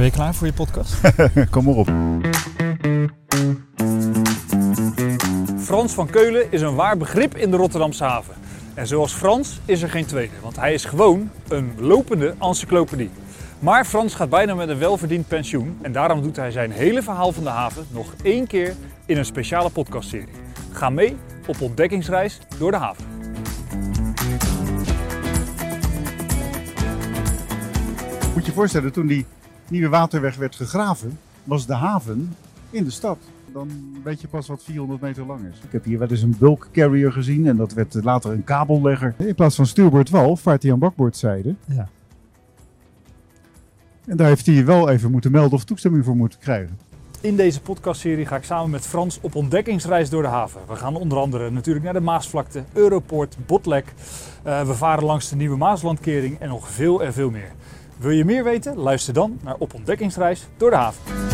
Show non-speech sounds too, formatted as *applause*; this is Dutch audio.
Ben je klaar voor je podcast? *laughs* Kom maar op. Frans van Keulen is een waar begrip in de Rotterdamse haven. En zoals Frans is er geen tweede, want hij is gewoon een lopende encyclopedie. Maar Frans gaat bijna met een welverdiend pensioen en daarom doet hij zijn hele verhaal van de haven nog één keer in een speciale podcastserie. Ga mee op ontdekkingsreis door de haven. Moet je je voorstellen, toen die nieuwe waterweg werd gegraven, was de haven in de stad. Dan weet je pas wat 400 meter lang is. Ik heb hier wel eens een bulk carrier gezien en dat werd later een kabellegger. In plaats van stuurboord wal vaart hij aan bakboordzijde. Ja. En daar heeft hij wel even moeten melden of toestemming voor moeten krijgen. In deze podcastserie ga ik samen met Frans op ontdekkingsreis door de haven. We gaan onder andere natuurlijk naar de Maasvlakte, Europoort, Botlek. Uh, we varen langs de nieuwe Maaslandkering en nog veel en veel meer. Wil je meer weten? Luister dan naar Op Ontdekkingsreis door de haven.